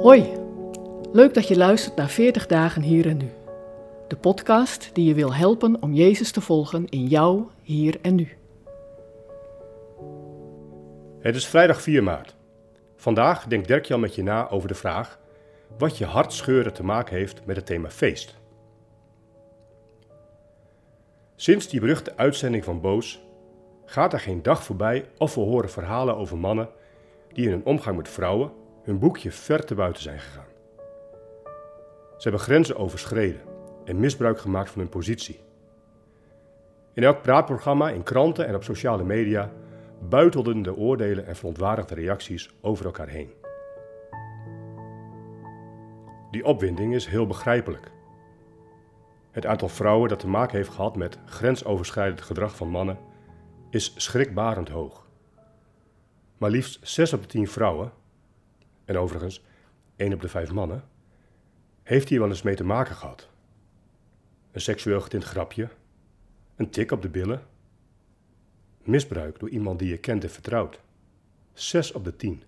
Hoi, leuk dat je luistert naar 40 dagen hier en nu. De podcast die je wil helpen om Jezus te volgen in jou, hier en nu. Het is vrijdag 4 maart. Vandaag denkt Dirk-Jan met je na over de vraag wat je hartscheuren te maken heeft met het thema feest. Sinds die beruchte uitzending van Boos gaat er geen dag voorbij of we horen verhalen over mannen die in hun omgang met vrouwen hun boekje ver te buiten zijn gegaan. Ze hebben grenzen overschreden en misbruik gemaakt van hun positie. In elk praatprogramma, in kranten en op sociale media buitelden de oordelen en verontwaardigde reacties over elkaar heen. Die opwinding is heel begrijpelijk. Het aantal vrouwen dat te maken heeft gehad met grensoverschrijdend gedrag van mannen is schrikbarend hoog. Maar liefst 6 op de 10 vrouwen, en overigens 1 op de 5 mannen, heeft hier wel eens mee te maken gehad. Een seksueel getint grapje, een tik op de billen, misbruik door iemand die je kent en vertrouwt. 6 op de 10.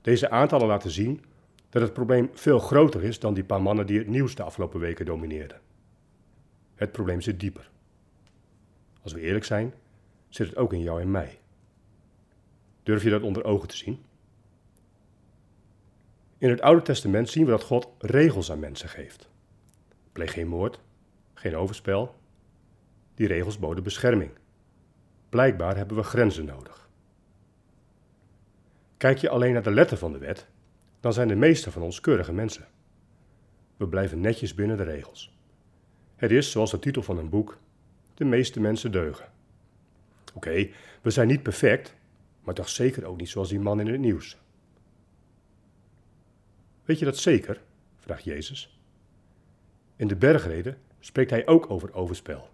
Deze aantallen laten zien dat het probleem veel groter is dan die paar mannen die het nieuws de afgelopen weken domineerden. Het probleem zit dieper. Als we eerlijk zijn, zit het ook in jou en mij. Durf je dat onder ogen te zien? In het Oude Testament zien we dat God regels aan mensen geeft. Pleeg geen moord, geen overspel. Die regels boden bescherming. Blijkbaar hebben we grenzen nodig. Kijk je alleen naar de letter van de wet, dan zijn de meeste van ons keurige mensen. We blijven netjes binnen de regels. Het is, zoals de titel van een boek, de meeste mensen deugen. Oké, we zijn niet perfect, maar toch zeker ook niet zoals die man in het nieuws. Weet je dat zeker? vraagt Jezus. In de bergreden spreekt hij ook over overspel.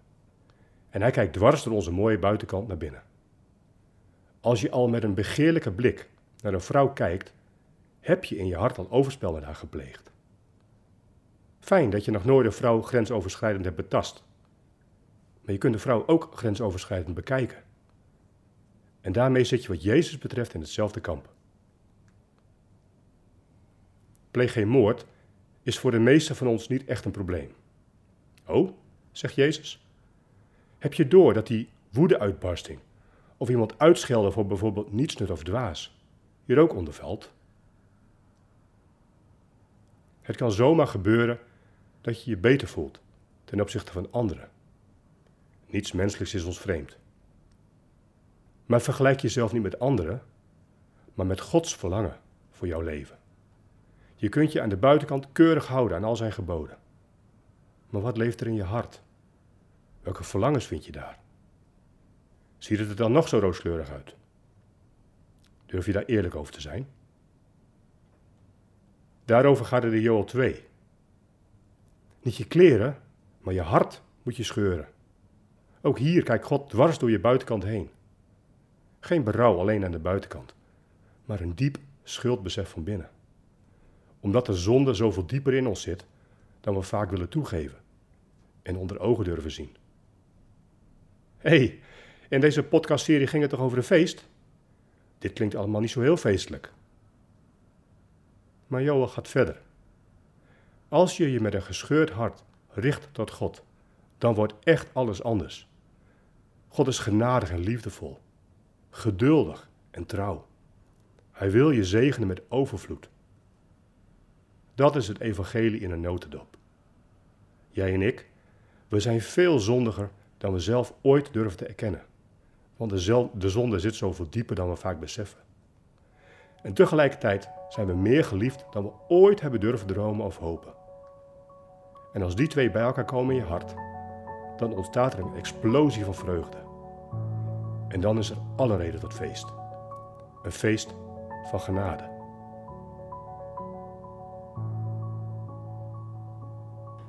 En hij kijkt dwars door onze mooie buitenkant naar binnen. Als je al met een begeerlijke blik naar een vrouw kijkt, heb je in je hart al overspel met haar gepleegd. Fijn dat je nog nooit een vrouw grensoverschrijdend hebt betast. Maar je kunt de vrouw ook grensoverschrijdend bekijken. En daarmee zit je wat Jezus betreft in hetzelfde kamp. Pleeg geen moord is voor de meesten van ons niet echt een probleem. Oh, zegt Jezus. Heb je door dat die woedeuitbarsting of iemand uitschelden voor bijvoorbeeld nietsnut of dwaas hier ook onder valt? Het kan zomaar gebeuren dat je je beter voelt ten opzichte van anderen. Niets menselijks is ons vreemd. Maar vergelijk jezelf niet met anderen, maar met Gods verlangen voor jouw leven. Je kunt je aan de buitenkant keurig houden aan al zijn geboden. Maar wat leeft er in je hart? Welke verlangens vind je daar? Ziet het er dan nog zo rooskleurig uit? Durf je daar eerlijk over te zijn? Daarover gaat het in Joel 2. Niet je kleren, maar je hart moet je scheuren. Ook hier kijkt God dwars door je buitenkant heen. Geen berouw alleen aan de buitenkant, maar een diep schuldbesef van binnen. Omdat de zonde zoveel dieper in ons zit dan we vaak willen toegeven en onder ogen durven zien. Hé, hey, in deze podcastserie ging het toch over een feest? Dit klinkt allemaal niet zo heel feestelijk. Maar Joel gaat verder. Als je je met een gescheurd hart richt tot God, dan wordt echt alles anders. God is genadig en liefdevol, geduldig en trouw. Hij wil je zegenen met overvloed. Dat is het evangelie in een notendop. Jij en ik, we zijn veel zondiger dan we zelf ooit durven te erkennen. Want de zonde zit zoveel dieper dan we vaak beseffen. En tegelijkertijd zijn we meer geliefd dan we ooit hebben durven dromen of hopen. En als die twee bij elkaar komen in je hart, dan ontstaat er een explosie van vreugde. En dan is er alle reden tot feest. Een feest van genade.